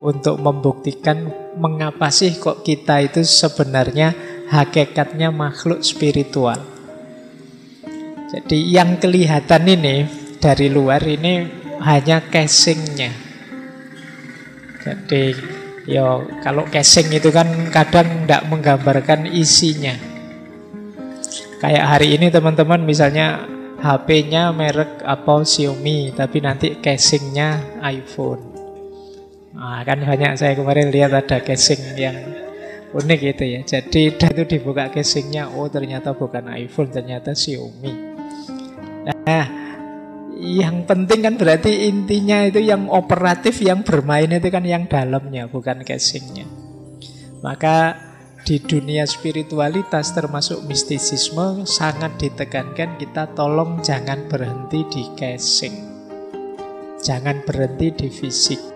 untuk membuktikan mengapa sih kok kita itu sebenarnya hakikatnya makhluk spiritual. Jadi yang kelihatan ini dari luar ini hanya casingnya. Jadi yo kalau casing itu kan kadang tidak menggambarkan isinya. Kayak hari ini teman-teman misalnya HP-nya merek apa Xiaomi tapi nanti casingnya iPhone. Nah, kan banyak saya kemarin lihat ada casing yang unik gitu ya. Jadi itu dibuka casingnya, oh ternyata bukan iPhone, ternyata Xiaomi. Nah, yang penting kan berarti intinya itu yang operatif, yang bermain itu kan yang dalamnya, bukan casingnya. Maka di dunia spiritualitas termasuk mistisisme sangat ditekankan kita tolong jangan berhenti di casing. Jangan berhenti di fisik.